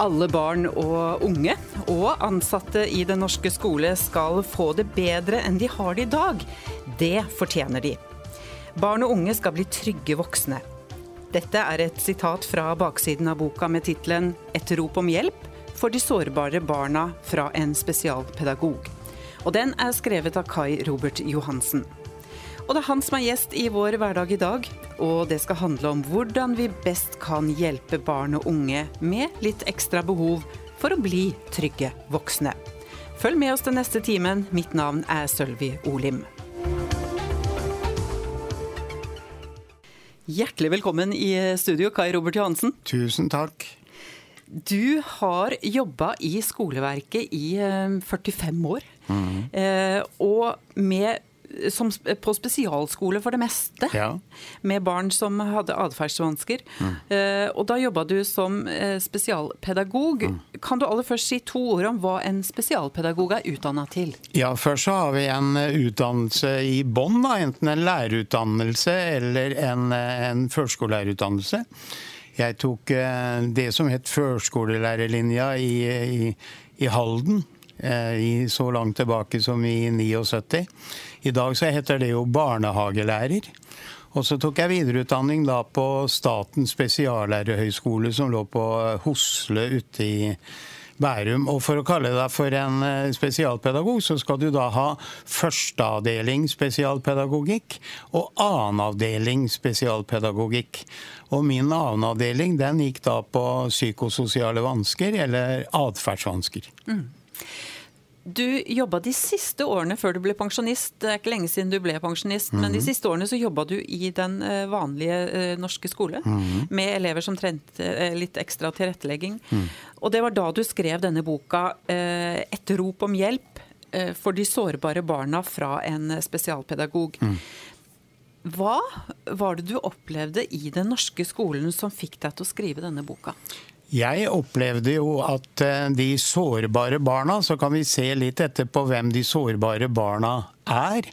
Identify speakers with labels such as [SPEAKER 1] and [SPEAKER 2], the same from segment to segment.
[SPEAKER 1] Alle barn og unge og ansatte i den norske skole skal få det bedre enn de har det i dag. Det fortjener de. Barn og unge skal bli trygge voksne. Dette er et sitat fra baksiden av boka med tittelen 'Et rop om hjelp for de sårbare barna fra en spesialpedagog'. Og den er skrevet av Kai Robert Johansen. Og det er han som er gjest i vår hverdag i dag. Og det skal handle om hvordan vi best kan hjelpe barn og unge med litt ekstra behov for å bli trygge voksne. Følg med oss den neste timen. Mitt navn er Sølvi Olim. Hjertelig velkommen i studio, Kai Robert Johansen.
[SPEAKER 2] Tusen takk.
[SPEAKER 1] Du har jobba i skoleverket i 45 år. Mm. Og med som, på spesialskole for det meste,
[SPEAKER 2] ja.
[SPEAKER 1] med barn som hadde atferdsvansker. Mm. Uh, og da jobba du som uh, spesialpedagog. Mm. Kan du aller først si to ord om hva en spesialpedagog er utdanna til?
[SPEAKER 2] Ja, Først så har vi en uh, utdannelse i bånn, enten en lærerutdannelse eller en, en førskolelærerutdannelse. Jeg tok det som het førskolelærerlinja i, i, i Halden i så langt tilbake som i 79. I dag så heter det jo barnehagelærer. Og så tok jeg videreutdanning da på Statens spesiallærerhøgskole, som lå på Hosle ute i Bærum. Og for å kalle deg for en eh, spesialpedagog, så skal du da ha førsteavdeling spesialpedagogikk og annenavdeling spesialpedagogikk. Og min annenavdeling den gikk da på psykososiale vansker, eller atferdsvansker. Mm.
[SPEAKER 1] Du jobba de siste årene før du ble pensjonist, det er ikke lenge siden du ble pensjonist, mm -hmm. men de mhm. siste årene så jobba du i den eh, vanlige eh, norske skole mm -hmm. med elever som trengte eh, litt ekstra tilrettelegging. Mm. Og det var da du skrev denne boka 'Et rop om hjelp for de sårbare barna fra en spesialpedagog'. Mm. Hva var det du opplevde i den norske skolen som fikk deg til å skrive denne boka?
[SPEAKER 2] Jeg opplevde jo at eh, de sårbare barna, så kan vi se litt etter på hvem de sårbare barna er.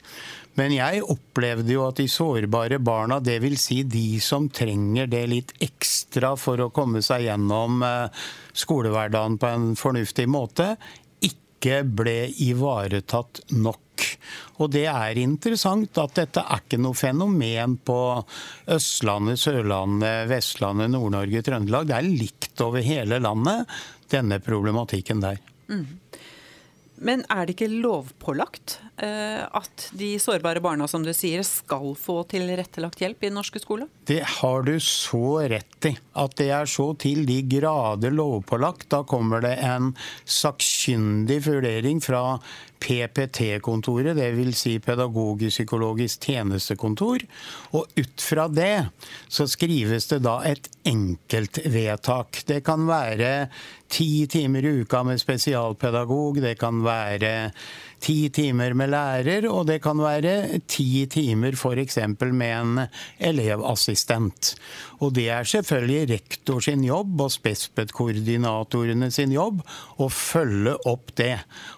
[SPEAKER 2] Men jeg opplevde jo at de sårbare barna, dvs. Si de som trenger det litt ekstra for å komme seg gjennom eh, skolehverdagen på en fornuftig måte, ikke ble ivaretatt nok. Og det er interessant at dette er ikke noe fenomen på Østlandet, Sørlandet, Vestlandet, Nord-Norge, Trøndelag. Det er likt over hele landet, denne problematikken der. Mm.
[SPEAKER 1] Men er det ikke lovpålagt eh, at de sårbare barna som du sier, skal få tilrettelagt hjelp i den norske skolen?
[SPEAKER 2] Det har du så rett i. At det er så til de grader lovpålagt. Da kommer det en sakkyndig vurdering fra PPT-kontoret, dvs. Si pedagogisk-psykologisk tjenestekontor. Og ut fra det så skrives det da et enkeltvedtak. Det kan være ti timer i uka med spesialpedagog, det kan være ti timer med lærer, og det kan være ti timer f.eks. med en elevassistent. Og det er selvfølgelig rektor sin jobb og Spesped-koordinatorene sin jobb å følge opp det.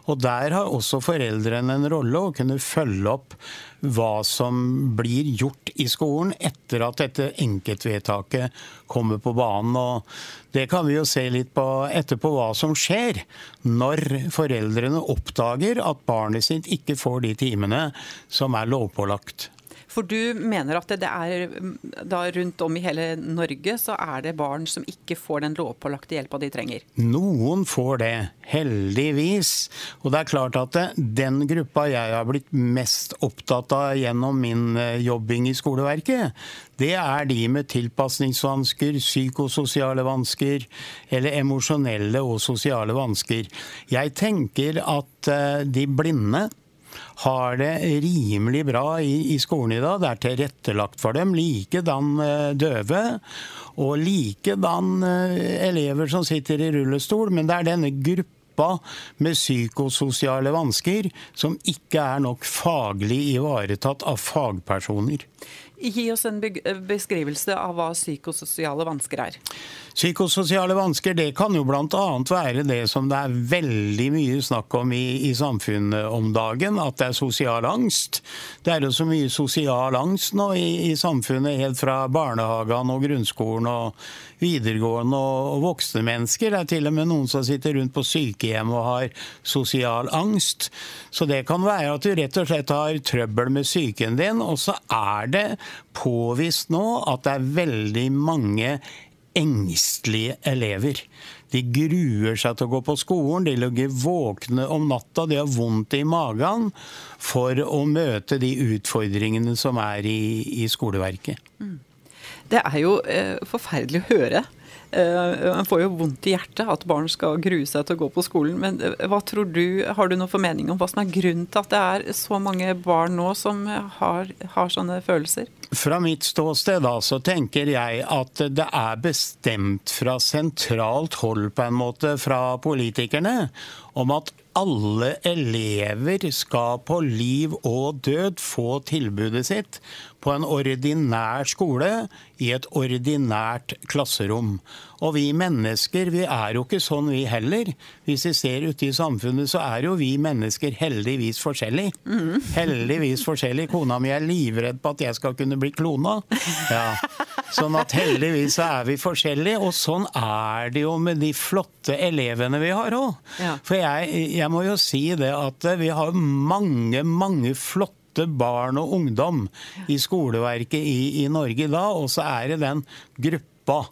[SPEAKER 2] Og der har også foreldrene en rolle å kunne følge opp hva som blir gjort i skolen etter at dette enkeltvedtaket kommer på banen. Og det kan vi jo se litt på etterpå hva som skjer når foreldrene oppdager at barnet sitt ikke får de timene som er lovpålagt.
[SPEAKER 1] For du mener at det er da rundt om i hele Norge så er det barn som ikke får den lovpålagte hjelpa de trenger?
[SPEAKER 2] Noen får det, heldigvis. Og det er klart at den gruppa jeg har blitt mest opptatt av gjennom min eh, jobbing i skoleverket, det er de med tilpasningsvansker, psykososiale vansker eller emosjonelle og sosiale vansker. Jeg tenker at eh, de blinde har det rimelig bra i, i skolen i dag. Det er tilrettelagt for dem. Likedan eh, døve. Og likedan eh, elever som sitter i rullestol. Men det er denne gruppa med psykososiale vansker som ikke er nok faglig ivaretatt av fagpersoner.
[SPEAKER 1] Gi oss en beskrivelse av hva psykososiale vansker er.
[SPEAKER 2] Psykososiale vansker det kan jo bl.a. være det som det er veldig mye snakk om i, i, samfunnet om dagen, at det er sosial angst. Det er jo så mye sosial angst nå i, i samfunnet, helt fra barnehagen og grunnskolen og videregående og, og voksne mennesker. Det er til og med noen som sitter rundt på sykehjem og har sosial angst. Så det kan være at du rett og slett har trøbbel med psyken din, og så er det påvist nå at det er veldig mange engstelige elever. De gruer seg til å gå på skolen, de ligger våkne om natta, de har vondt i magen for å møte de utfordringene som er i, i skoleverket. Mm.
[SPEAKER 1] Det er jo eh, forferdelig å høre. Eh, man får jo vondt i hjertet at barn skal grue seg til å gå på skolen. Men eh, hva tror du, har du noen formening om hva som er grunnen til at det er så mange barn nå som har, har sånne følelser?
[SPEAKER 2] Fra mitt ståsted da, så tenker jeg at det er bestemt fra sentralt hold på en måte fra politikerne om at alle elever skal på liv og død få tilbudet sitt på en ordinær skole i et ordinært klasserom. Og vi mennesker, vi er jo ikke sånn vi heller. Hvis vi ser ute i samfunnet, så er jo vi mennesker heldigvis forskjellige. Mm. Heldigvis forskjellige. Kona mi er livredd på at jeg skal kunne bli klona. Ja. Sånn at heldigvis er vi forskjellige. Og sånn er det jo med de flotte elevene vi har òg. Ja. For jeg, jeg må jo si det at vi har mange, mange flotte barn og ungdom i skoleverket i, i Norge da, og så er det den gruppa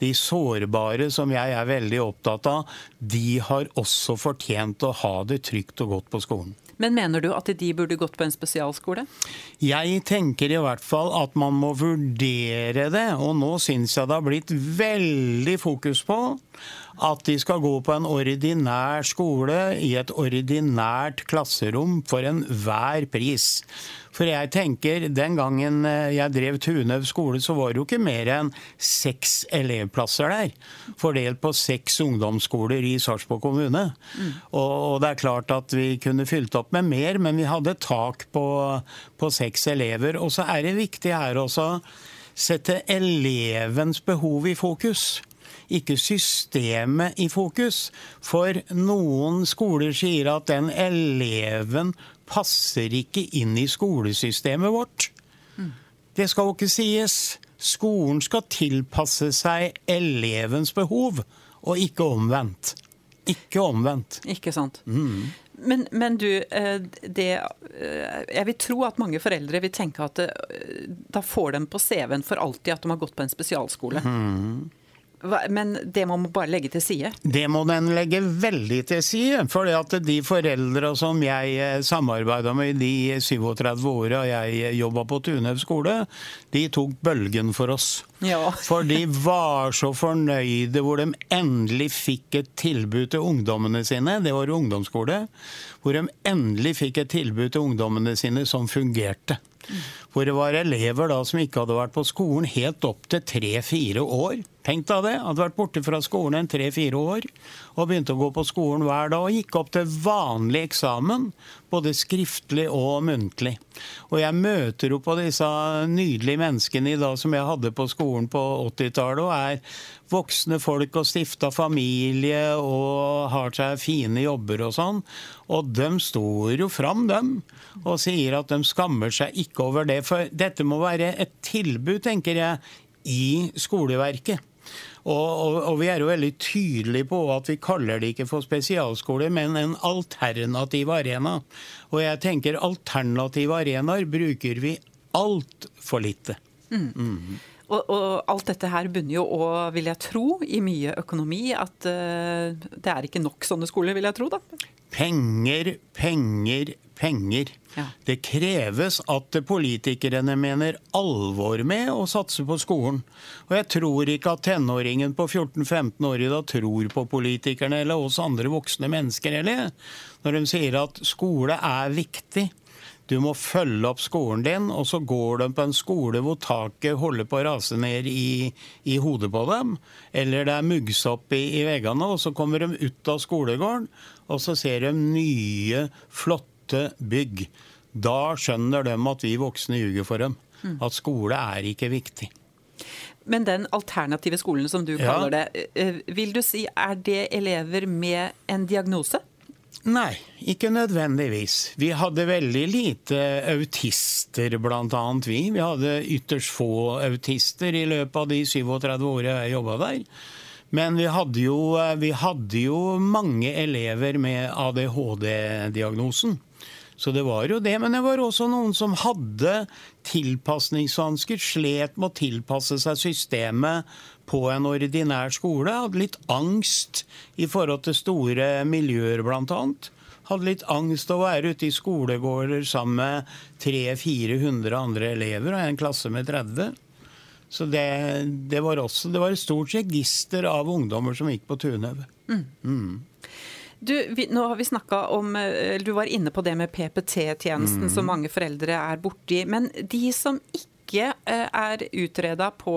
[SPEAKER 2] de sårbare som jeg er veldig opptatt av, de har også fortjent å ha det trygt og godt på skolen.
[SPEAKER 1] Men mener du at de burde gått på en spesialskole?
[SPEAKER 2] Jeg tenker i hvert fall at man må vurdere det. Og nå syns jeg det har blitt veldig fokus på at de skal gå på en ordinær skole i et ordinært klasserom for enhver pris. For jeg tenker, Den gangen eh, jeg drev Tunøv skole, så var det jo ikke mer enn seks elevplasser der. Fordelt på seks ungdomsskoler i Sarpsborg kommune. Mm. Og, det er klart at vi kunne fylt opp med mer, men vi hadde tak på, på seks elever. Og så er det viktig her også å sette elevens behov i fokus ikke systemet i fokus. For noen skoler sier at den eleven passer ikke inn i skolesystemet vårt. Det skal jo ikke sies. Skolen skal tilpasse seg elevens behov, og ikke omvendt. Ikke omvendt.
[SPEAKER 1] Ikke sant. Mm. Men, men, du, eh, det, eh, jeg vil tro at mange foreldre vil tenke at det, eh, da får dem på CV-en for alltid at de har gått på en spesialskole. Mm. Men det må man bare legge til side?
[SPEAKER 2] Det må den legge veldig til side. For de foreldre som jeg eh, samarbeida med de 37 åra jeg jobba på Tunøv skole, de tok bølgen for oss. Ja. For de var så fornøyde hvor de endelig fikk et tilbud til ungdommene sine. Det var ungdomsskole. Hvor de endelig fikk et tilbud til ungdommene sine som fungerte. Hvor det var elever da som ikke hadde vært på skolen helt opp til tre-fire år. Tenk deg det. Hadde vært borte fra skolen en tre-fire år og begynte å gå på skolen hver dag. Og gikk opp til vanlig eksamen, både skriftlig og muntlig. Og jeg møter jo på disse nydelige menneskene i dag som jeg hadde på skolen på 80-tallet, og er voksne folk og stifta familie og har seg fine jobber og sånn. Og de står jo fram, dem, og sier at de skammer seg ikke over det. For dette må være et tilbud, tenker jeg, i skoleverket. Og, og, vi er jo veldig tydelige på at vi kaller det ikke for spesialskole, men en alternativ arena. Og jeg tenker alternative arenaer bruker vi altfor lite. Mm.
[SPEAKER 1] Mm. Og, og, alt dette her bunner jo òg, vil jeg tro, i mye økonomi. At uh, det er ikke nok sånne skoler, vil jeg tro, da.
[SPEAKER 2] Penger, penger, penger. Ja. Det kreves at politikerne mener alvor med å satse på skolen. Og jeg tror ikke at tenåringen på 14-15 år i dag tror på politikerne eller oss andre voksne mennesker heller, når de sier at skole er viktig. Du må følge opp skolen din, og så går de på en skole hvor taket holder på å rase ned i, i hodet på dem. Eller det er muggsopp i, i veggene, og så kommer de ut av skolegården, og så ser de nye, flotte bygg. Da skjønner de at vi voksne ljuger for dem. At skole er ikke viktig.
[SPEAKER 1] Men den alternative skolen som du kaller
[SPEAKER 2] Ja.
[SPEAKER 1] det, eh, vil du si er det elever med en diagnose?
[SPEAKER 2] Nei, ikke nødvendigvis. Vi hadde veldig lite autister, annet vi. Vi hadde ytterst få autister i løpet av de 37 årene jeg jobba der. Men vi hadde, jo, vi hadde jo mange elever med ADHD-diagnosen. Så det var jo det. Men det var også noen som hadde tilpasningsvansker, slet med å tilpasse seg systemet på en ordinær skole. Hadde litt angst i forhold til store miljøer, bl.a. Hadde litt angst å være ute i skolegårder sammen med 300-400 andre elever og en klasse med 30. Så det, det, var også, det var et stort register av ungdommer som gikk på Tunhaug.
[SPEAKER 1] Du, vi, nå har vi om eh, Du var inne på det med PPT-tjenesten som mange foreldre er borti. Men de som ikke eh, er utreda på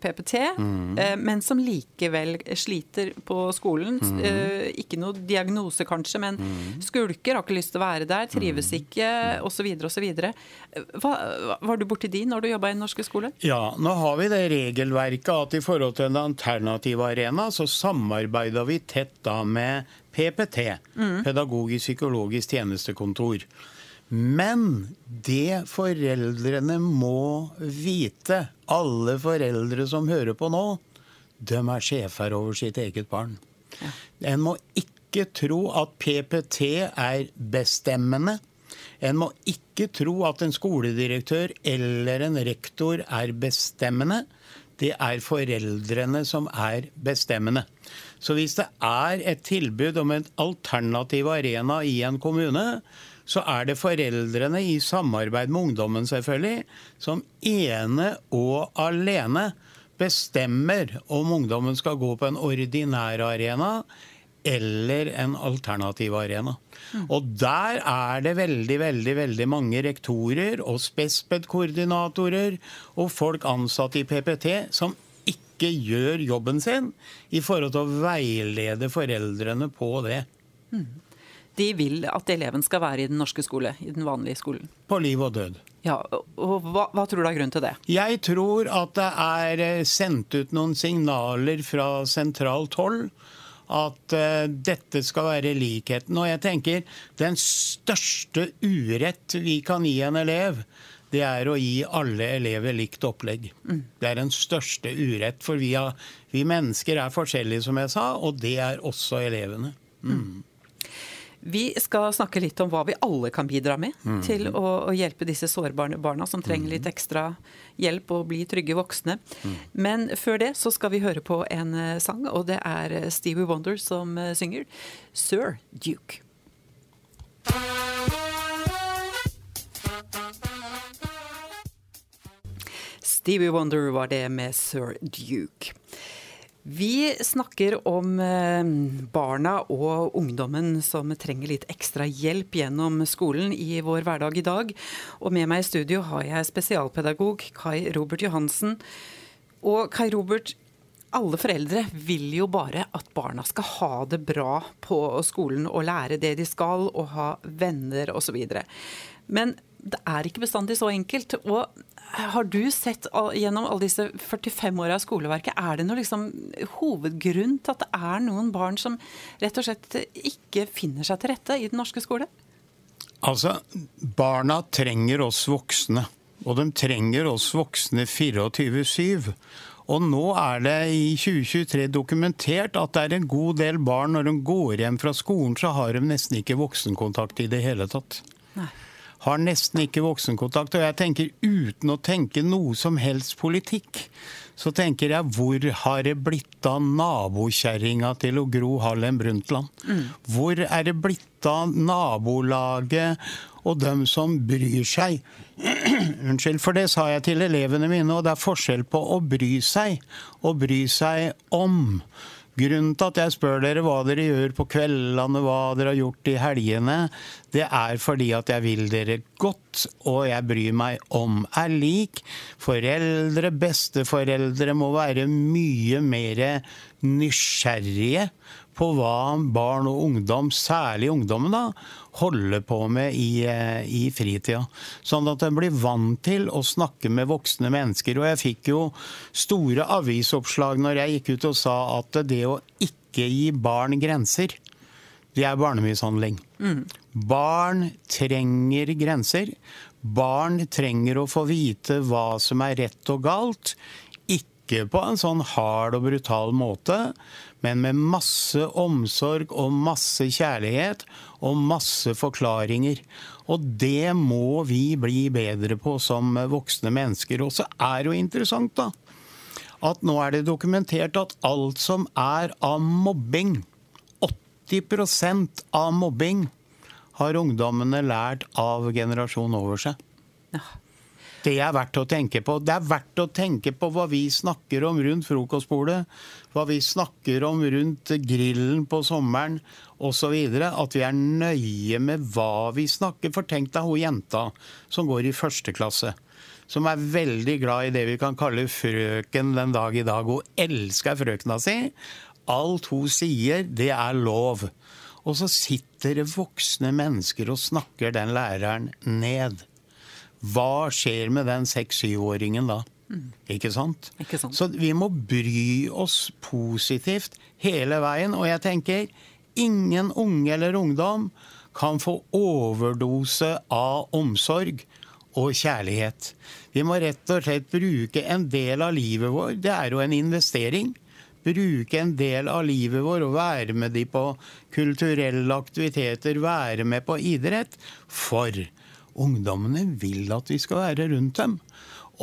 [SPEAKER 1] PPT, mm. men som likevel sliter på skolen. Mm. Ikke noe diagnose kanskje, men skulker, har ikke lyst til å være der, trives ikke osv. osv. Var du borti de når du jobba i den norske skolen?
[SPEAKER 2] Ja, nå har vi det regelverket at i forhold til en alternativ arena, så samarbeider vi tett da med PPT, Pedagogisk psykologisk tjenestekontor. Men det foreldrene må vite, alle foreldre som hører på nå, de er sjefer over sitt eget barn. En må ikke tro at PPT er bestemmende. En må ikke tro at en skoledirektør eller en rektor er bestemmende. Det er foreldrene som er bestemmende. Så hvis det er et tilbud om en alternativ arena i en kommune, så er det foreldrene i samarbeid med ungdommen selvfølgelig, som ene og alene bestemmer om ungdommen skal gå på en ordinær arena eller en alternativ arena. Og der er det veldig, veldig, veldig mange rektorer og spesped-koordinatorer og folk ansatt i PPT som ikke gjør jobben sin i forhold til å veilede foreldrene på det.
[SPEAKER 1] De vil at eleven skal være i den norske skole, i den vanlige skolen.
[SPEAKER 2] På liv og død.
[SPEAKER 1] Ja, og hva, hva tror du er grunnen til det?
[SPEAKER 2] Jeg tror at det er eh, sendt ut noen signaler fra sentralt hold at uh, dette skal være likheten. Og jeg tenker den største urett vi kan gi en elev, det er å gi alle elever likt opplegg. Det er den største urett, for vi, har, vi mennesker er forskjellige, som jeg sa, og det er også elevene. Mm.
[SPEAKER 1] Vi skal snakke litt om hva vi alle kan bidra med
[SPEAKER 2] Mm.
[SPEAKER 1] til å, å hjelpe disse sårbare barna som trenger litt ekstra hjelp og bli trygge voksne.
[SPEAKER 2] Mm.
[SPEAKER 1] Men før det så skal vi høre på en eh, sang, og det er eh, Stevie Wonder som eh, synger 'Sir Duke'. Stevie Wonder var det med Sir Duke. Vi snakker om eh, barna og ungdommen som trenger litt ekstra hjelp gjennom skolen i vår hverdag i dag. Og med meg i studio har jeg spesialpedagog Kai Robert Johansen. Og Kai Robert, alle foreldre vil jo bare at barna skal ha det bra på skolen og lære det de skal og ha venner osv. Men det er ikke bestandig så enkelt. Og har du sett gjennom alle disse 45 åra av skoleverket, er det noen liksom hovedgrunn til at det er noen barn som rett og slett ikke finner seg til rette i den norske skole?
[SPEAKER 2] Altså, barna trenger oss voksne. Og de trenger oss voksne 24-7. Og nå er det i 2023 dokumentert at det er en god del barn når de går hjem fra skolen, så har de nesten ikke voksenkontakt i det hele tatt.
[SPEAKER 1] Nei.
[SPEAKER 2] Har nesten ikke voksenkontakt. Og jeg tenker uten å tenke noe som helst politikk, så tenker jeg hvor har det blitt av nabokjerringa til å Gro Harlem Brundtland? Hvor er det blitt av nabolaget og dem som bryr seg? Unnskyld, for det sa jeg til elevene mine, og det er forskjell på å bry seg og bry seg om. Grunnen til at jeg spør dere hva dere gjør på kveldene, hva dere har gjort i helgene, det er fordi at jeg vil dere godt, og jeg bryr meg om er lik. Foreldre, besteforeldre må være mye mer nysgjerrige på hva barn og ungdom, særlig ungdommen, da, holder på med i, eh, i fritida. Sånn at en blir vant til å snakke med voksne mennesker. Og jeg fikk jo store avisoppslag når jeg gikk ut og sa at det å ikke gi barn grenser, det er barnemishandling. Mm. Barn trenger grenser. Barn trenger å få vite hva som er rett og galt. Ikke på en sånn hard og brutal måte, men med masse omsorg og masse kjærlighet og masse forklaringer. Og det må vi bli bedre på som voksne mennesker. Og så er det jo interessant, da, at nå er det dokumentert at alt som er av mobbing, 80% av mobbing, har ungdommene lært av generasjon over seg. Ja. Det er verdt å tenke på. Det er verdt å tenke på hva vi snakker om rundt frokostbordet, hva vi snakker om rundt grillen på sommeren osv. At vi er nøye med hva vi snakker. For tenk deg hun jenta som går i første klasse. Som er veldig glad i det vi kan kalle frøken den dag i dag. Hun elsker frøkena si. Alt hun sier, det er lov. Og så sitter det voksne mennesker og snakker den læreren ned. Hva skjer med den seks-syvåringen da? Mm. Ikke, sant? Ikke sant? Så vi må bry oss positivt hele veien. Og jeg tenker ingen unge eller ungdom kan få overdose av omsorg og kjærlighet. Vi må rett og slett bruke en del av livet vår. Det er jo en investering. Bruke en del av livet vår og være med de på kulturelle aktiviteter, være med på idrett. For Ungdommene vil at vi skal være rundt dem.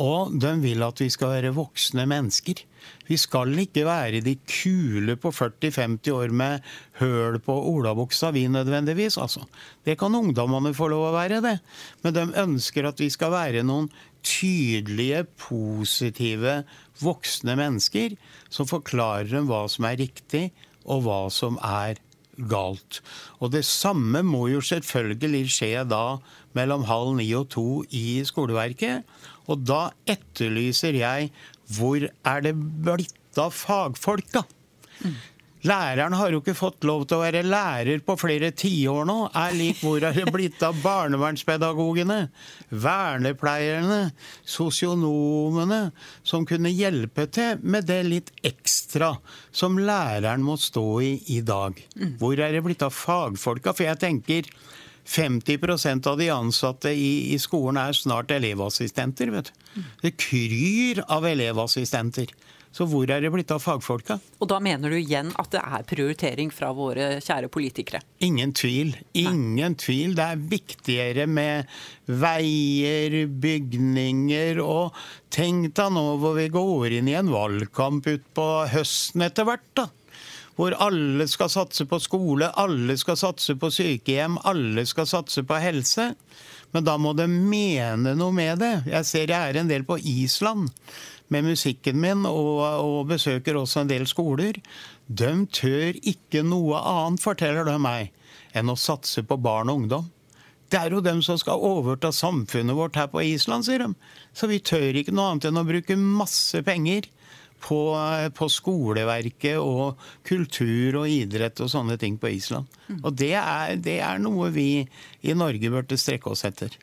[SPEAKER 2] Og de vil at vi skal være voksne mennesker. Vi skal ikke være de kule på 40-50 år med høl på olabuksa, vi nødvendigvis. altså. Det kan ungdommene få lov å være, det. Men de ønsker at vi skal være noen tydelige, positive, voksne mennesker som forklarer dem hva som er riktig, og hva som er galt. Og det samme må jo selvfølgelig skje da mellom halv ni og to i skoleverket. Og da etterlyser jeg hvor er det blitt av fagfolka? Mm. Læreren har jo ikke fått lov til å være lærer på flere tiår nå. Er lik hvor er det blitt av barnevernspedagogene, vernepleierne, sosionomene, som kunne hjelpe til med det litt ekstra som læreren må stå i i dag? Hvor er det blitt av fagfolka? For jeg tenker 50% av de ansatte i, i, skolen er snart elevassistenter. vet du. Det kryr av elevassistenter. Så hvor er det blitt av fagfolka?
[SPEAKER 1] Og da mener du igjen at det er prioritering fra våre kjære politikere?
[SPEAKER 2] Ingen tvil. Ingen Nei. tvil. Det er viktigere med veier, bygninger og Tenk deg nå hvor vi går inn i en valgkamp utpå høsten etter hvert, da hvor alle skal satse på skole, alle skal satse på sykehjem, alle skal satse på helse. Men da må de mene noe med det. Jeg ser jeg er en del på Island med musikken min, og, og besøker også en del skoler, de tør ikke noe annet, forteller de meg, enn å satse på barn og ungdom. Det er jo dem som skal overta samfunnet vårt her på Island, sier de. Så vi tør ikke noe annet enn å bruke masse penger på, på skoleverket og kultur og idrett og sånne ting på Island. Mm. Og det er, det er noe vi i Norge burde strekke oss etter.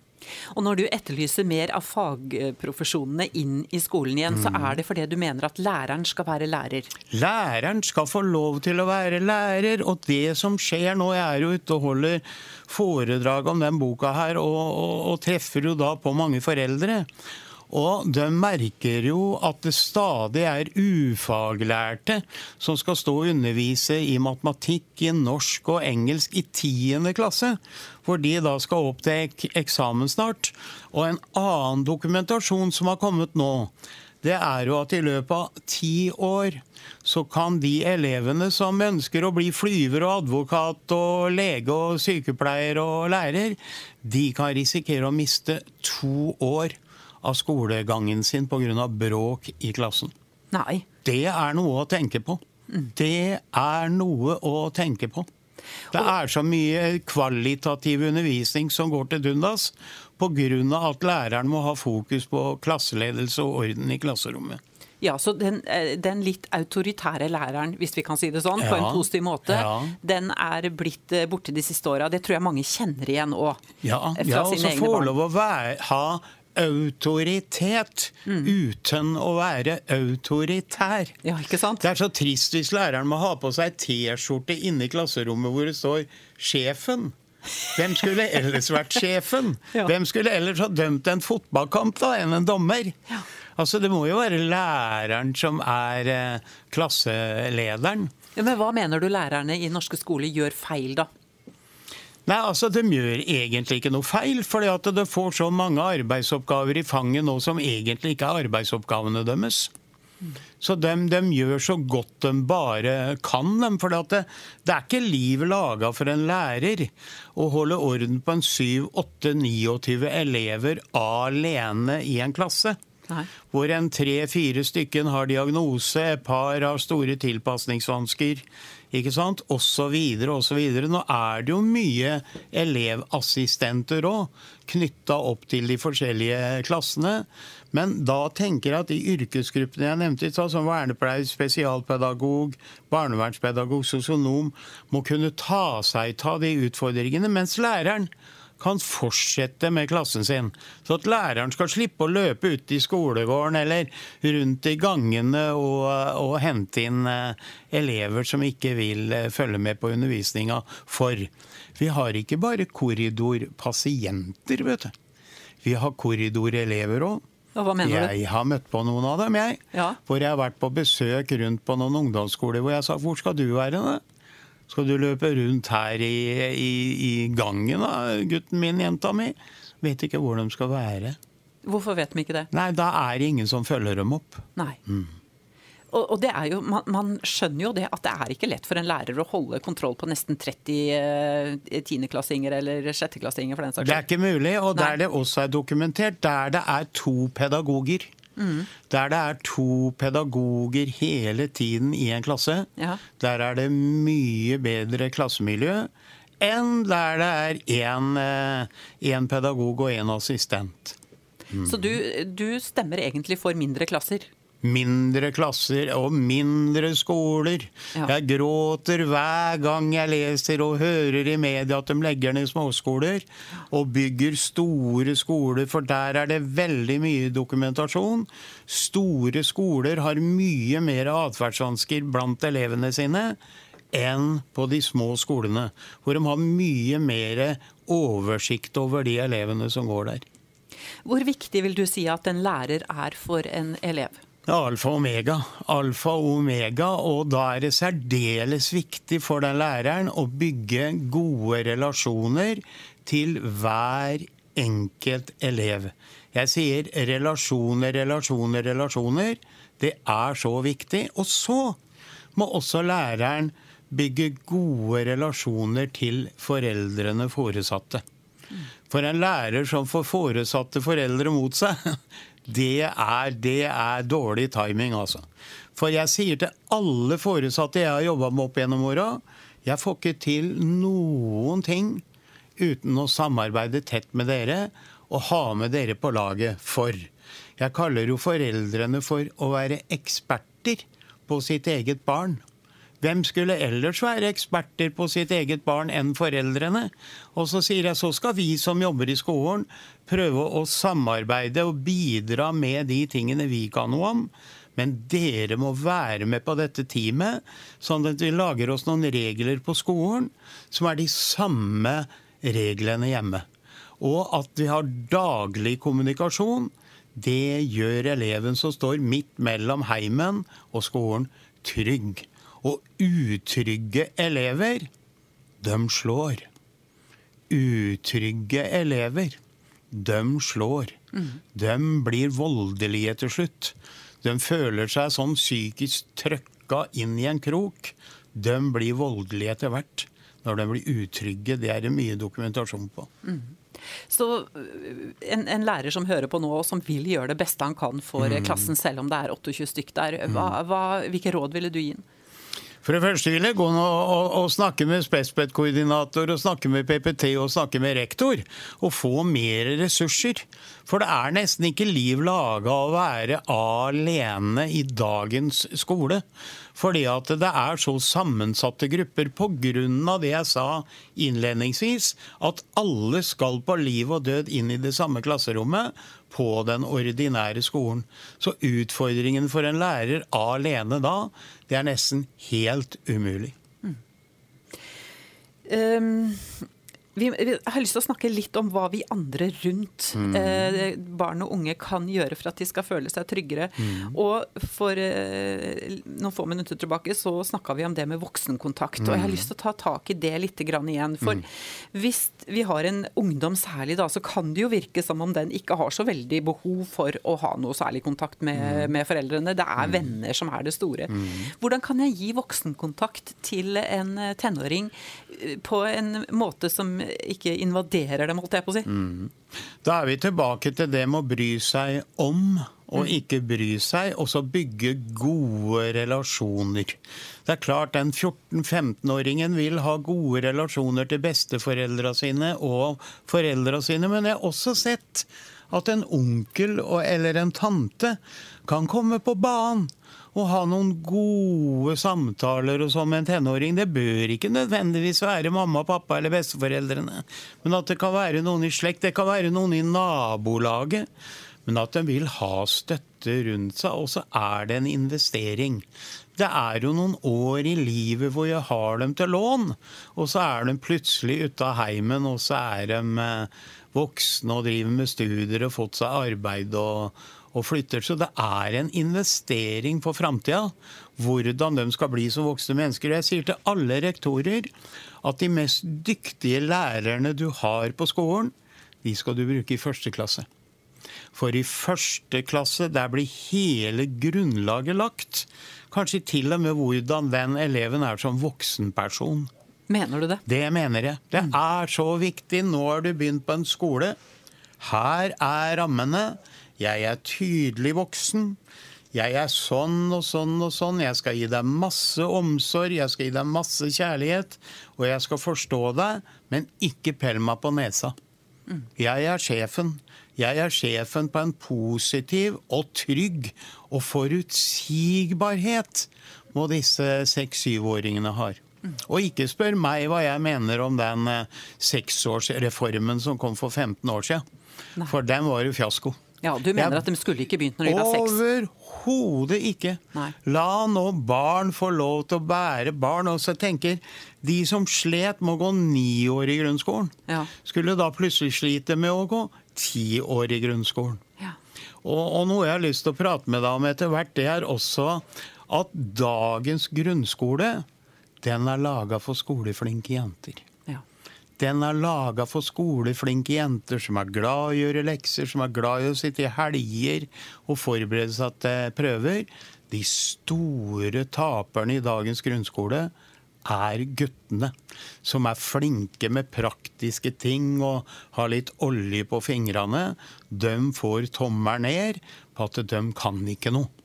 [SPEAKER 1] Og Når du etterlyser mer av fagprofesjonene inn i skolen igjen, mm. så er det fordi du mener at læreren skal være lærer?
[SPEAKER 2] Læreren skal få lov til å være lærer, og det som skjer nå Jeg er jo ute og holder foredrag om den boka her, og, og, og treffer jo da på mange foreldre. Og de merker jo at det stadig er ufaglærte som skal stå og undervise i matematikk, i norsk og engelsk i tiende klasse. Hvor de da skal opp til eksamen snart. Og en annen dokumentasjon som har kommet nå, det er jo at i løpet av ti år så kan de elevene som ønsker å bli flyver og advokat og lege og sykepleier og lærer, de kan risikere å miste to år av skolegangen sin pga. bråk i klassen.
[SPEAKER 1] Nei.
[SPEAKER 2] Det er noe å tenke på. Det er noe å tenke på. Det er så mye kvalitativ undervisning som går til dundas pga. at læreren må ha fokus på klasseledelse og orden i klasserommet.
[SPEAKER 1] Ja, så den, eh, den, litt autoritære læreren, hvis vi kan si det sånn, ja, på en positiv måte, ja. den er blitt eh, borte de siste åra. Det tror jeg mange kjenner igjen òg.
[SPEAKER 2] Ja, ja og så får lov å være, ha autoritet mm. uten å være autoritær.
[SPEAKER 1] Ja, ikke sant?
[SPEAKER 2] Det er så trist hvis læreren må ha på seg T-skjorte inne i klasserommet hvor det står 'sjefen'. Hvem skulle ellers vært sjefen? ja. Hvem skulle ellers ha dømt en fotballkamp da, enn en dommer? Ja. Altså, Det må jo være læreren som er eh, klasselederen.
[SPEAKER 1] Ja, men Hva mener du lærerne i norske skoler gjør feil, da?
[SPEAKER 2] Nei, altså De gjør egentlig ikke noe feil, fordi at de får så mange arbeidsoppgaver i fanget nå som egentlig ikke er arbeidsoppgavene deres. Så de, de, gjør så godt de bare kan. Dem, for det, det, er ikke liv laga for en lærer å holde orden på en 7-8-29 elever alene i en klasse. Nei. Hvor en tre-fire stykken har diagnose, et par har store tilpasningsvansker ikke sant, Og så videre og så videre. Nå er det jo mye elevassistenter òg, knytta opp til de forskjellige klassene. Men da tenker jeg at de yrkesgruppene jeg nevnte, som vernepleier, spesialpedagog, barnevernspedagog, sosionom, må kunne ta seg av de utfordringene. Mens læreren kan fortsette med klassen sin. Så at læreren skal slippe å løpe ut i skolegården eller rundt i gangene og, og hente inn eh, elever som ikke vil eh, følge med på undervisninga. For vi har ikke bare korridorpasienter, vet du. Vi har korridorelever òg. Jeg har møtt på noen av dem, jeg. Ja. Hvor jeg har vært på besøk rundt på noen ungdomsskoler hvor jeg sa 'hvor skal du være'? Da? Skal du løpe rundt her i, i, i gangen, da, gutten min, jenta mi? Vet ikke hvor de skal være.
[SPEAKER 1] Hvorfor vet de ikke det?
[SPEAKER 2] Nei, Da er det ingen som følger dem opp.
[SPEAKER 1] Nei. Mm. Og, det er jo, man, man, skjønner jo det at det er ikke lett for en lærer å holde kontroll på nesten 30 eh, tiendeklassinger eller sjetteklassinger. for den saks
[SPEAKER 2] Det er ikke mulig, og Nei. der det også er dokumentert, der det er to pedagoger Mm. Der det er to pedagoger hele tiden i en klasse, ja. der er det mye bedre klassemiljø enn der det er én eh, pedagog og én assistent.
[SPEAKER 1] Mm. Så du, du stemmer egentlig for mindre klasser?
[SPEAKER 2] Mindre klasser og mindre skoler. Ja. Jeg gråter hver gang jeg leser og hører i media at de legger ned småskoler og bygger store skoler, for der er det veldig mye dokumentasjon. Store skoler har mye mer atferdsvansker blant elevene sine enn på de små skolene, hvor de har mye mer oversikt over de elevene som går der.
[SPEAKER 1] Hvor viktig vil du si at en lærer er for en elev?
[SPEAKER 2] Alfa og omega. Alfa og omega, og da er det særdeles viktig for den læreren å bygge gode relasjoner til hver enkelt elev. Jeg sier relasjoner, relasjoner, relasjoner. Det er så viktig. Og så må også læreren bygge gode relasjoner til foreldrene foresatte. For en lærer som får foresatte foreldre mot seg, det er, det er dårlig timing, altså. For jeg sier til alle foresatte jeg har jobba med opp gjennom åra, jeg får ikke til noen ting uten å samarbeide tett med dere og ha med dere på laget. For jeg kaller jo foreldrene for å være eksperter på sitt eget barn. Hvem skulle ellers være eksperter på sitt eget barn enn foreldrene? Og så sier jeg så skal vi som jobber i skolen prøve å samarbeide og bidra med de tingene vi kan noe om. Men dere må være med på dette teamet, sånn at vi lager oss noen regler på skolen som er de samme reglene hjemme. Og at vi har daglig kommunikasjon. Det gjør eleven som står midt mellom heimen og skolen, trygg. Og utrygge elever, de slår. Utrygge elever, de slår. Mm. De blir voldelige til slutt. De føler seg sånn psykisk trøkka inn i en krok. De blir voldelige etter hvert. Når de blir utrygge. Det er det mye dokumentasjon på. Mm.
[SPEAKER 1] Så en, en, lærer som hører på nå, og som vil gjøre det beste han kan for mm. klassen, selv om det er 28 stykk der, hva, hva, hvilke råd ville du gi ham?
[SPEAKER 2] For det første vil jeg gå og, og, og snakke med Spesped-koordinator, og snakke med PPT og snakke med rektor. Og få mer ressurser. For det er nesten ikke liv laga å være alene i dagens skole. Fordi at det er så sammensatte grupper pga. det jeg sa innledningsvis, at alle skal på liv og død inn i det samme klasserommet på den ordinære skolen. Så utfordringen for en lærer alene da, det er nesten helt umulig. Mm.
[SPEAKER 1] Um, vi, vi, har lyst til å snakke litt om hva vi andre rundt mm. eh, barn og unge kan gjøre for at de skal føle seg tryggere. Mm. Og for eh, noen få minutter tilbake så snakka vi om det med voksenkontakt. Mm. Og jeg har mm. lyst til å ta tak i det litt igjen. For mm. hvis vi har en ungdom særlig da, så kan det jo virke som om den ikke har så veldig behov for å ha noe særlig kontakt med, mm. med foreldrene. Det er venner som er det store. Hvordan kan jeg gi voksenkontakt til en tenåring eh, på en måte som ikke invaderer dem, holdt jeg på å si. Mm.
[SPEAKER 2] Da er vi tilbake til det med å bry seg om og mm. ikke bry seg, og så bygge gode relasjoner. Det er klart den 14-15-åringen vil ha gode relasjoner til besteforeldra sine og foreldra sine, men jeg har også sett at en onkel eller en tante kan komme på banen å ha noen gode samtaler og sånn med en tenåring. Det bør ikke nødvendigvis være mamma, pappa eller besteforeldrene. Men at det kan være noen i slekt, det kan være noen i nabolaget. Men at de vil ha støtte rundt seg. Og så er det en investering. Det er jo noen år i livet hvor jeg har dem til lån, og så er de plutselig ute av heimen, og så er de eh, voksne og driver med studier og fått seg arbeid og, og flytter. Så det er en investering for framtida hvordan de skal bli som voksne mennesker. Jeg sier til alle rektorer at de mest dyktige lærerne du har på skolen, de skal du bruke i første klasse. For i første klasse der blir hele grunnlaget lagt. Kanskje til og med hvordan den eleven er som voksenperson.
[SPEAKER 1] Mener du det?
[SPEAKER 2] Det mener jeg. Det er så viktig. Nå har du begynt på en skole. Her er rammene. Jeg er tydelig voksen. Jeg er sånn og sånn og sånn. Jeg skal gi deg masse omsorg, jeg skal gi deg masse kjærlighet. Og jeg skal forstå deg, men ikke pell meg på nesa. Jeg er sjefen. Jeg er sjefen på en positiv og trygg og forutsigbarhet må disse seks-syvåringene ha. Og ikke spør meg hva jeg mener om den eh, seksårsreformen som kom for 15 år siden. For den var jo fiasko.
[SPEAKER 1] Ja, Du mener jeg, at de skulle ikke begynt når de var seks?
[SPEAKER 2] Overhodet ikke. Nei. La nå barn få lov til å bære barn. Og så tenker de som slet med å gå ni år i grunnskolen, ja. skulle da plutselig slite med å gå ti år i grunnskolen. Ja. Og, og, noe jeg har lyst til å prate med deg om etter hvert, det er også at dagens grunnskole den er laga for skoleflinke jenter. Den er laga for skoleflinke jenter som er glad i å gjøre lekser, som er glad i å sitte i helger og forberede seg til prøver. De store taperne i dagens grunnskole er guttene. Som er flinke med praktiske ting og har litt olje på fingrene. De får tommelen ned på at de kan ikke noe.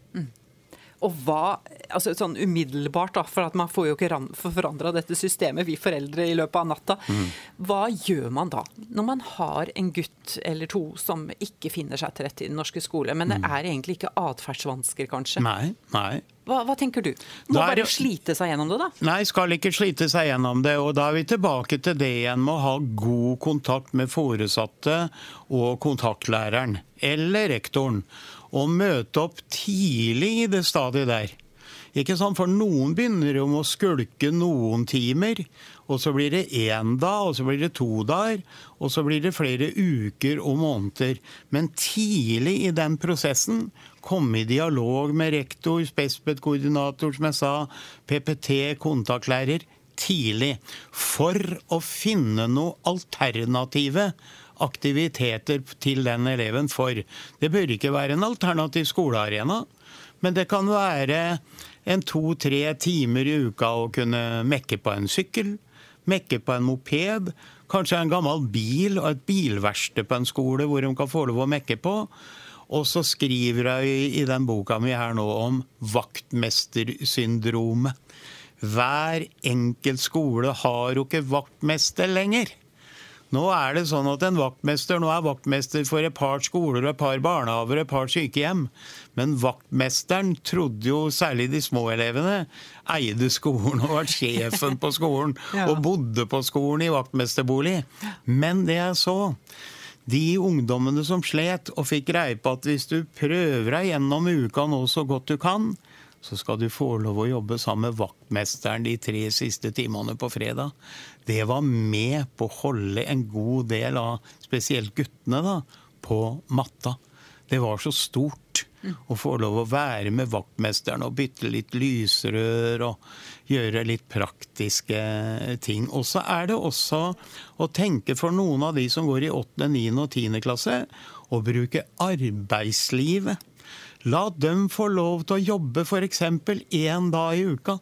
[SPEAKER 1] Og hva, altså sånn umiddelbart, da, for at man får jo ikke forandra dette systemet, vi foreldre, i løpet av natta. Mm. Hva gjør man da, når man har en gutt eller to som ikke finner seg til rette i den norske skole, men det mm. er egentlig ikke atferdsvansker, kanskje?
[SPEAKER 2] Nei, nei.
[SPEAKER 1] Hva, hva, tenker du? Må er, bare slite seg gjennom det, da?
[SPEAKER 2] Nei, skal ikke slite seg gjennom det. Og da er vi tilbake til det igjen med å ha god kontakt med foresatte og kontaktlæreren. Eller rektoren å møte opp tidlig i det stadiet der. Ikke sant? For noen begynner jo med å skulke noen timer. Og så blir det én dag, og så blir det to dager, og så blir det flere uker og måneder. Men tidlig i den prosessen komme i dialog med rektor, Spesped-koordinator, som jeg sa, PPT, kontaktlærer. Tidlig. For å finne noe alternative aktiviteter til den eleven for. Det bør ikke være en alternativ skolearena, men det kan være en to-tre timer i uka å kunne mekke på en sykkel, mekke på en moped, kanskje en gammel bil og et bilverksted på en skole hvor de kan få lov å mekke på. Og så skriver jeg i den boka mi her nå om vaktmestersyndromet. hver enkelt skole har jo ikke vaktmester lenger. Nå er det sånn at en vaktmester nå er vaktmester for et par skoler, et par barnehaver, et par sykehjem. Men vaktmesteren trodde jo, særlig de små elevene, eide skolen og var sjefen på skolen. ja. Og bodde på skolen i vaktmesterbolig. Men det jeg så de ungdommene som slet og fikk greie på at hvis du prøver deg gjennom uka nå så godt du kan, så skal du få lov å jobbe sammen med vaktmesteren de tre siste timene på fredag. Det var med på å holde en god del av spesielt guttene da, på matta. Det var så stort å få lov å være med vaktmesteren og bytte litt lysrør og gjøre litt praktiske ting. Og så er det også å tenke for noen av de som går i 8., 9. og 10. klasse, å bruke arbeidslivet. La dem få lov til å jobbe f.eks. én dag i uka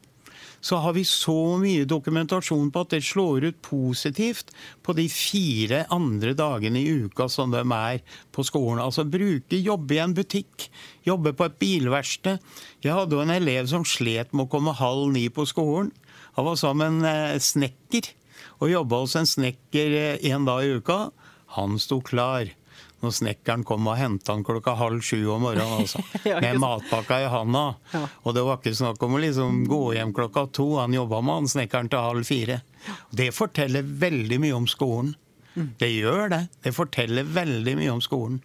[SPEAKER 2] så har vi så mye dokumentasjon på at det slår ut positivt på de fire andre dagene i uka som de er på skolen. Altså bruke, jobbe i en butikk, jobbe på et bilverksted. Jeg hadde jo en elev som slet med å komme halv ni på skolen. Han var sammen med en eh, snekker og jobba hos en snekker én eh, dag i uka. Han sto klar når snekkeren kom og henta han klokka halv sju om morgenen. Altså, med matpakka i handa. Og det var ikke snakk om å liksom gå hjem klokka to. Han jobba med han snekkeren til halv fire. Det forteller veldig mye om skolen. Mm. Det gjør det. Det forteller veldig mye om skolen.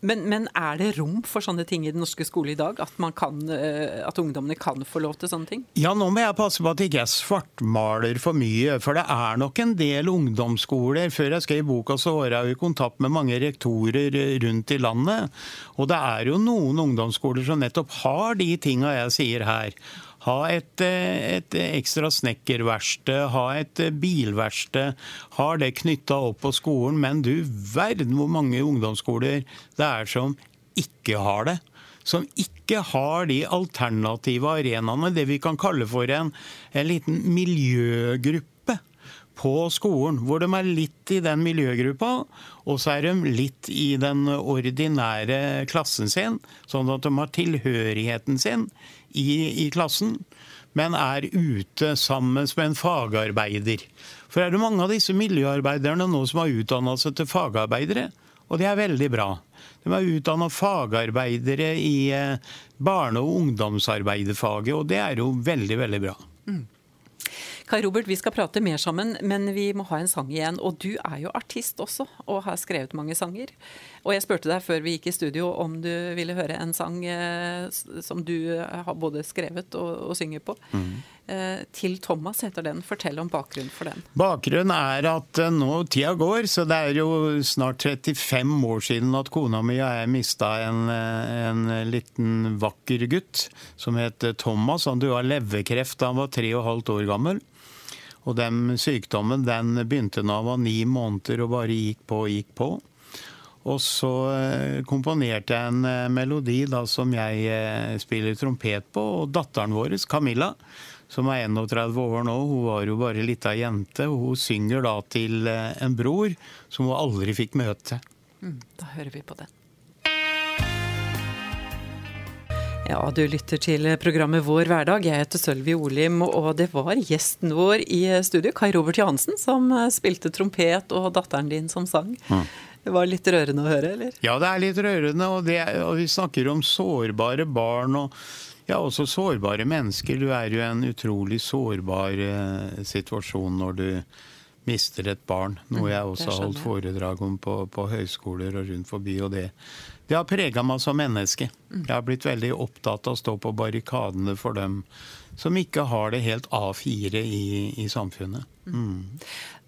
[SPEAKER 1] Men, men, er det rom for sånne ting i den norske skole i dag? At, kan, eh, at, ungdommene kan få lov til sånne ting?
[SPEAKER 2] Ja, nå må jeg passe på at jeg ikke svartmaler for mye. For det er nok en del ungdomsskoler. Før jeg skrev boka, så var jeg i kontakt med mange rektorer rundt i landet. Og det er jo noen ungdomsskoler som nettopp har de tinga jeg sier her. Ha et, eh, et ekstra snekkerverksted, ha et eh, bilverksted. Har det knytta opp på skolen. Men du verden hvor mange ungdomsskoler det er som ikke har det. Som ikke har de alternative arenaene, det vi kan kalle for en, en liten miljøgruppe på skolen, hvor de er litt i den miljøgruppa, og så er de litt i den ordinære klassen sin, sånn at de har tilhørigheten sin i, i klassen, men er ute sammen med en fagarbeider. For er det mange av disse miljøarbeiderne nå som har utdanna seg til fagarbeidere, og det er veldig bra. De er utdanna fagarbeidere i eh, barne- og ungdomsarbeiderfaget, og det er jo veldig, veldig bra. Mm.
[SPEAKER 1] Kai Robert, vi skal prate mer sammen, men vi må ha en sang igjen. Og du er jo artist også, og har skrevet mange sanger. Og jeg spurte deg før vi gikk i studio om du ville høre en sang eh, som du har både skrevet og, og synger på. Mm. Eh, 'Til Thomas' heter den. Fortell om bakgrunnen for den.
[SPEAKER 2] Bakgrunnen er at eh, nå tida går, så det er jo snart 35 år siden at kona mi og jeg mista en, eh, en liten vakker gutt som het Thomas. Han døde av leverkreft da han var tre og et halvt år gammel. Og den sykdommen den begynte da han var ni måneder og bare gikk på og gikk på. Og så eh, komponerte jeg en eh, melodi da, som jeg eh, spiller trompet på. Og datteren vår, Camilla, som er 31 år nå, hun var jo bare lita jente. og Hun synger da til en bror som hun aldri fikk møte.
[SPEAKER 1] Mm, da hører vi på den. Ja, du lytter til programmet Vår hverdag. Jeg heter Sølvi Olim, og det var gjesten vår i studio, Kai Robert Johansen, som spilte trompet, og datteren din som sang. Mm. Det var litt rørende å høre, eller?
[SPEAKER 2] Ja, det er litt rørende. Og, det, og vi snakker om sårbare barn og ja, også sårbare mennesker. Du er jo i en utrolig sårbar eh, situasjon når du mister et barn. Noe mm, jeg også har holdt foredrag om på, på høyskoler og rundt forbi. og det det har prega meg som menneske. Jeg har blitt veldig opptatt av å stå på barrikadene for dem som ikke har det helt A4 i, i samfunnet. Mm.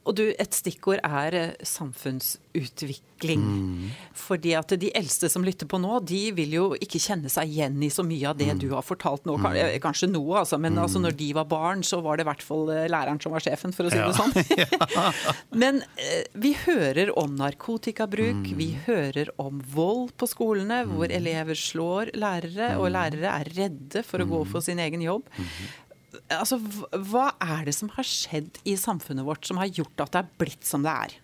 [SPEAKER 1] Og du, et stikkord er eh, samfunnsutvikling. Mm. Fordi at de eldste som lytter på nå, de vil jo ikke kjenne seg igjen i så mye av det mm. du har fortalt nå. Mm. Eh, kanskje noe, altså, men mm. altså, når de var barn, så var det i hvert fall eh, læreren som var sjefen, for å si ja. det sånn. men vi hører om narkotikabruk, mm. vi hører om vold på skolene, hvor mm. elever slår lærere, og lærere er redde for å gå for sin egen jobb. Altså, hva er det som har skjedd i samfunnet vårt som har gjort at det er blitt som det er?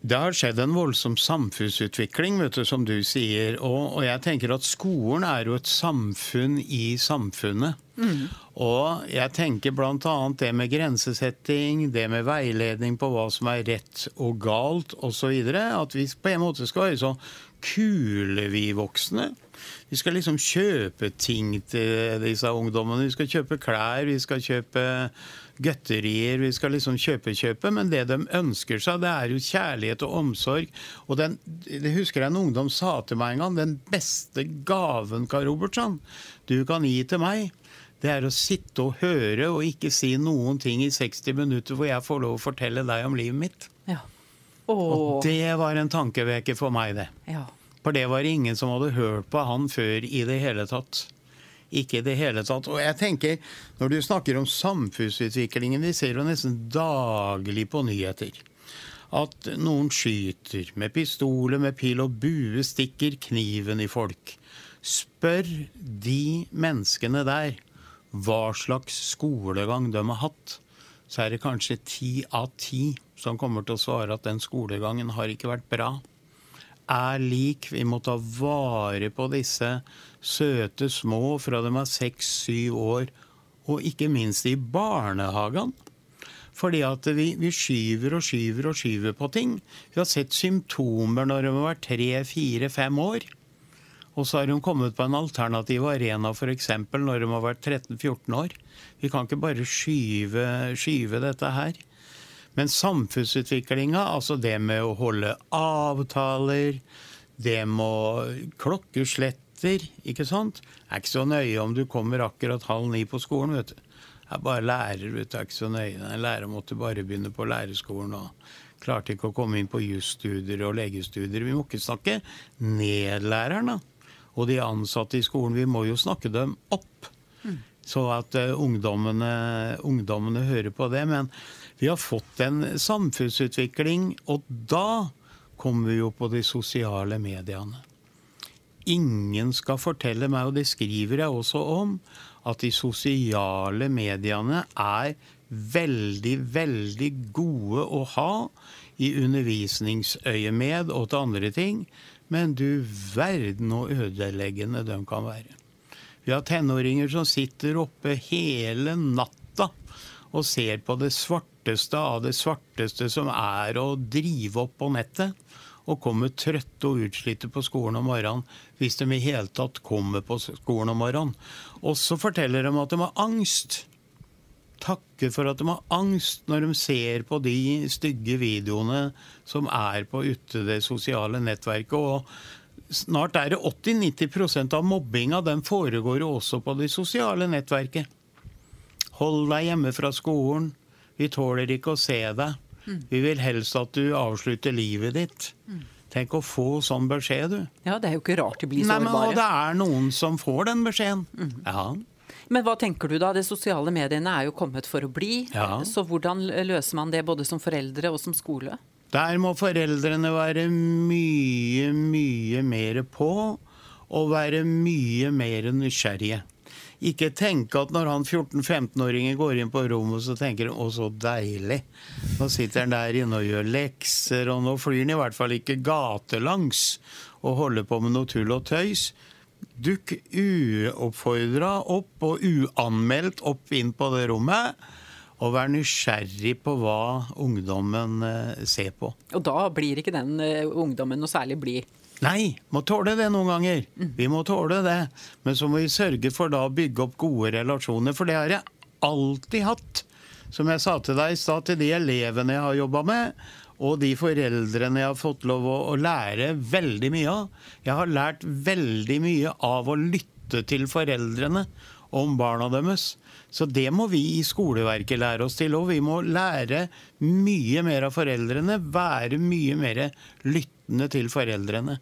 [SPEAKER 2] Det har skjedd en voldsom samfunnsutvikling, vet du, som du sier. Og, og jeg tenker at skolen er jo et samfunn i samfunnet. Mm. Og jeg tenker bl.a. det med grensesetting, det med veiledning på hva som er rett og galt osv. At vi på en måte skal være så kule, vi voksne. Vi skal liksom kjøpe ting til disse ungdommene. Vi skal kjøpe klær, vi skal kjøpe gøtterier, vi skal liksom kjøpe-kjøpe. Men det de ønsker seg, det er jo kjærlighet og omsorg. Og den, det husker jeg en ungdom sa til meg en gang. Den beste gaven, Karl Robertsson, du kan gi til meg, det er å sitte og høre og ikke si noen ting i 60 minutter hvor jeg får lov å fortelle deg om livet mitt. Ja. Og det var en tankeveker for meg, det. Ja. For det var ingen som hadde hørt på han før i det hele tatt. Ikke i det hele tatt. Og jeg tenker, når du snakker om samfunnsutviklingen, vi ser jo nesten daglig på nyheter at noen skyter med pistoler, med pil og bue, stikker kniven i folk. Spør de menneskene der hva slags skolegang de har hatt, så er det kanskje ti av ti som kommer til å svare at den skolegangen har ikke vært bra er lik. Vi må ta vare på disse søte små fra de er seks-syv år, og ikke minst i barnehagen. Fordi at vi, vi, skyver og skyver og skyver på ting. Vi har sett symptomer når de har vært tre, fire, fem år. Og så har de kommet på en alternativ arena f.eks. når de har vært 13-14 år. Vi kan ikke bare skyve, skyve dette her. Men samfunnsutviklinga, altså det med å holde avtaler, det med klokkesletter, ikke sant, er ikke så nøye om du kommer akkurat halv ni på skolen, vet du. Jeg er bare lærer, vet du, er ikke så nøye. En lærer måtte bare begynne på lærerskolen og klarte ikke å komme inn på jusstudier og legestudier. Vi må ikke snakke ned læreren, da. Og de ansatte i skolen, vi må jo snakke dem opp. Mm. Så at uh, ungdommene, ungdommene hører på det. Men vi har fått en samfunnsutvikling, og da kommer vi jo på de sosiale mediene. Ingen skal fortelle meg, og det skriver jeg også om, at de sosiale mediene er veldig, veldig gode å ha i undervisningsøyemed og til andre ting. Men du verden og ødeleggende de kan være. Vi har tenåringer som sitter oppe hele natta og ser på det svarteste av det svarteste som er å drive opp på nettet, og kommer trøtte og utslitte på skolen om morgenen, hvis de i hele tatt kommer på skolen om morgenen. Og så forteller de at de har angst. Takker for at de har angst når de ser på de stygge videoene som er på ute det sosiale nettverket. og Snart er det 80-90% av mobbinga den foregår jo også på det sosiale nettverket. Hold deg hjemme fra skolen. Vi tåler ikke å se deg. Mm. Vi vil helst at du avslutter livet ditt. Mm. Tenk å få sånn beskjed, du.
[SPEAKER 1] Ja, Det er jo ikke rart de blir sårbare.
[SPEAKER 2] Nei, men, og det er noen som får den beskjeden. Mm. Ja.
[SPEAKER 1] Men hva tenker du da? De sosiale mediene er jo kommet for å bli. Ja. Så hvordan løser man det både som foreldre og som skole?
[SPEAKER 2] Der må foreldrene være mye, mye mer på. Og være mye mer nysgjerrige. Ikke tenke at når han 14-15-åringen går inn på rommet, så tenker han 'å, så deilig'. Nå sitter han der inne og gjør lekser, og nå flyr han i hvert fall ikke gatelangs og holder på med noe tull og tøys. Dukk uoppfordra opp og uanmeldt opp inn på det rommet. Og vær nysgjerrig på hva ungdommen eh, ser på.
[SPEAKER 1] Og da blir ikke den eh, ungdommen noe særlig blid?
[SPEAKER 2] Nei, må tåle det noen ganger. Vi må tåle det. Men så må vi sørge for da å bygge opp gode relasjoner, for det har jeg alltid hatt. Som jeg sa til deg i stad, til de elevene jeg har jobba med, og de foreldrene jeg har fått lov å, å lære veldig mye av. Jeg har lært veldig mye av å lytte til foreldrene om barna deres. Så det må vi i skoleverket lære oss til. Og vi må lære mye mer av foreldrene. Være mye mer lyttende til foreldrene.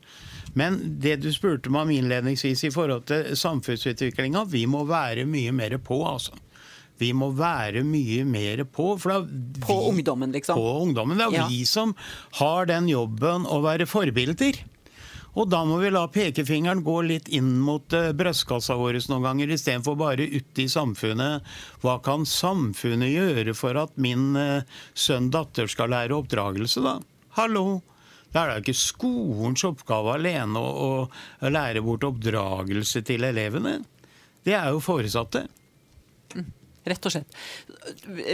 [SPEAKER 2] Men det du spurte meg om innledningsvis i forhold til samfunnsutviklinga, vi må være mye mer på, altså. Vi må være mye mer på.
[SPEAKER 1] Vi, på ungdommen, liksom?
[SPEAKER 2] På ungdommen. Det er ja. vi som har den jobben å være forbilder. Og da må vi la pekefingeren gå litt inn mot uh, brystkassa vår noen ganger, istedenfor bare ute i samfunnet. Hva kan samfunnet gjøre for at min uh, sønn datter skal lære oppdragelse, da? Hallo! Det er da ikke skolens oppgave alene å, å lære bort oppdragelse til elevene. Det er jo foresatte.
[SPEAKER 1] Mm, rett og slett.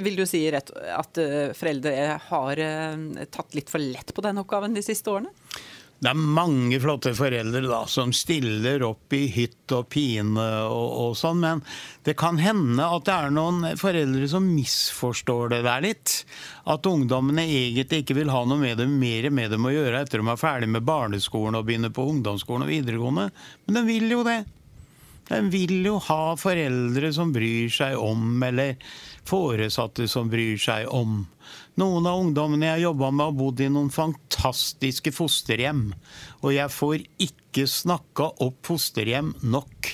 [SPEAKER 1] Vil du si rett at eh, foreldre har eh, tatt litt for lett på den oppgaven de siste årene?
[SPEAKER 2] Det er mange flotte foreldre da, som stiller opp i hytt og pine og, og, sånn, men det kan hende at det er noen foreldre som misforstår det der litt. At ungdommene egentlig ikke vil ha noe med dem, mer med dem å gjøre etter de er ferdig med barneskolen og begynner på ungdomsskolen og videregående. Men de vil jo det. De vil jo ha foreldre som bryr seg om, eller foresatte som bryr seg om. Noen av ungdommene jeg jobba med, har bodd i noen fantastiske fosterhjem. Og jeg får ikke snakka opp fosterhjem nok.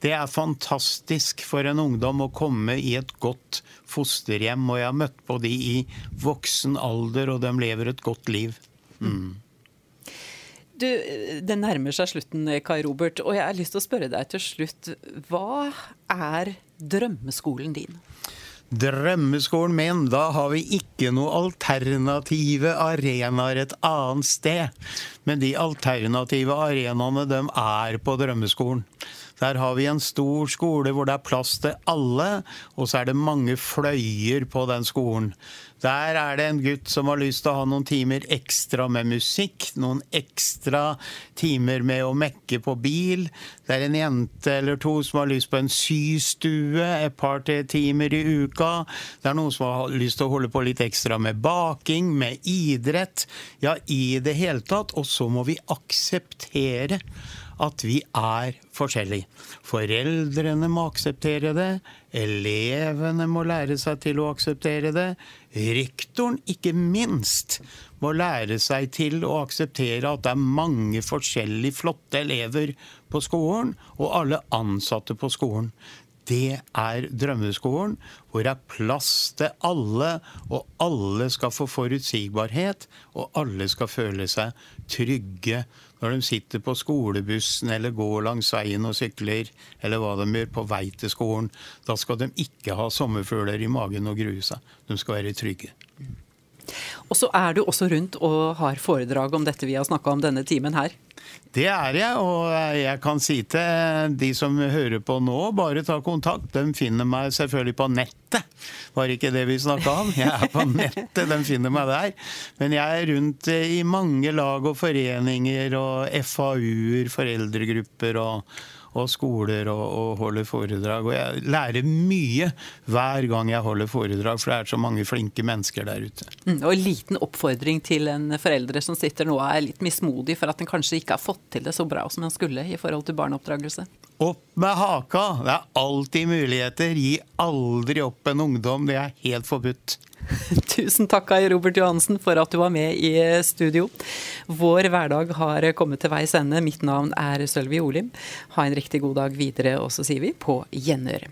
[SPEAKER 2] Det er fantastisk for en ungdom å komme i et godt fosterhjem. Og jeg har møtt på de i voksen alder, og de lever et godt liv. Mm.
[SPEAKER 1] Du, Det nærmer seg slutten, Kai Robert, og jeg har lyst til å spørre deg til slutt. Hva er drømmeskolen din?
[SPEAKER 2] Drømmeskolen min, da har vi ikke noe alternative arenaer et annet sted. Men de alternative arenaene, de er på drømmeskolen. Der har vi en stor skole hvor det er plass til alle, og så er det mange fløyer på den skolen. Der er det en gutt som har lyst til å ha noen timer ekstra med musikk. Noen ekstra timer med å mekke på bil. Det er en jente eller to som har lyst på en systue et par-tre timer i uka. Det er noen som har lyst til å holde på litt ekstra med baking, med idrett. Ja, i det hele tatt. Og så må vi akseptere at vi er forskjellige. Foreldrene må akseptere det. Elevene må lære seg til å akseptere det. Rektoren, ikke minst, må lære seg til å akseptere at det er mange forskjellige flotte elever på skolen, og alle ansatte på skolen. Det er drømmeskolen, hvor det er plass til alle, og alle skal få forutsigbarhet, og alle skal føle seg trygge når de sitter på skolebussen eller går langs veien og sykler, eller hva de gjør, på vei til skolen. Da skal de ikke ha sommerfugler i magen og grue seg. De skal være trygge.
[SPEAKER 1] Og så er du også rundt og har foredrag om dette vi har snakka om denne timen her.
[SPEAKER 2] Det er jeg, og jeg kan si til de som hører på nå, bare ta kontakt. De finner meg selvfølgelig på nettet. Var ikke det vi snakka om? Jeg er på nettet, de finner meg der. Men jeg er rundt i mange lag og foreninger og FAU-er, foreldregrupper og og skoler og, og, holder foredrag. Og jeg lærer mye hver gang jeg holder foredrag, for det er så mange flinke mennesker der ute.
[SPEAKER 1] Mm, og en liten oppfordring til en foreldre som sitter nå og er litt mismodig for at en kanskje ikke har fått til det så bra som en skulle i forhold til barneoppdragelse?
[SPEAKER 2] Opp med haka! Det er alltid muligheter. Gi aldri opp en ungdom. Det er helt forbudt.
[SPEAKER 1] Tusen takk, Ai Robert Johansen, for at du var med i studio. Vår hverdag har kommet til veis ende. Mitt navn er Sølvi Olim. Ha en riktig god dag videre, og så sier vi på gjenhør.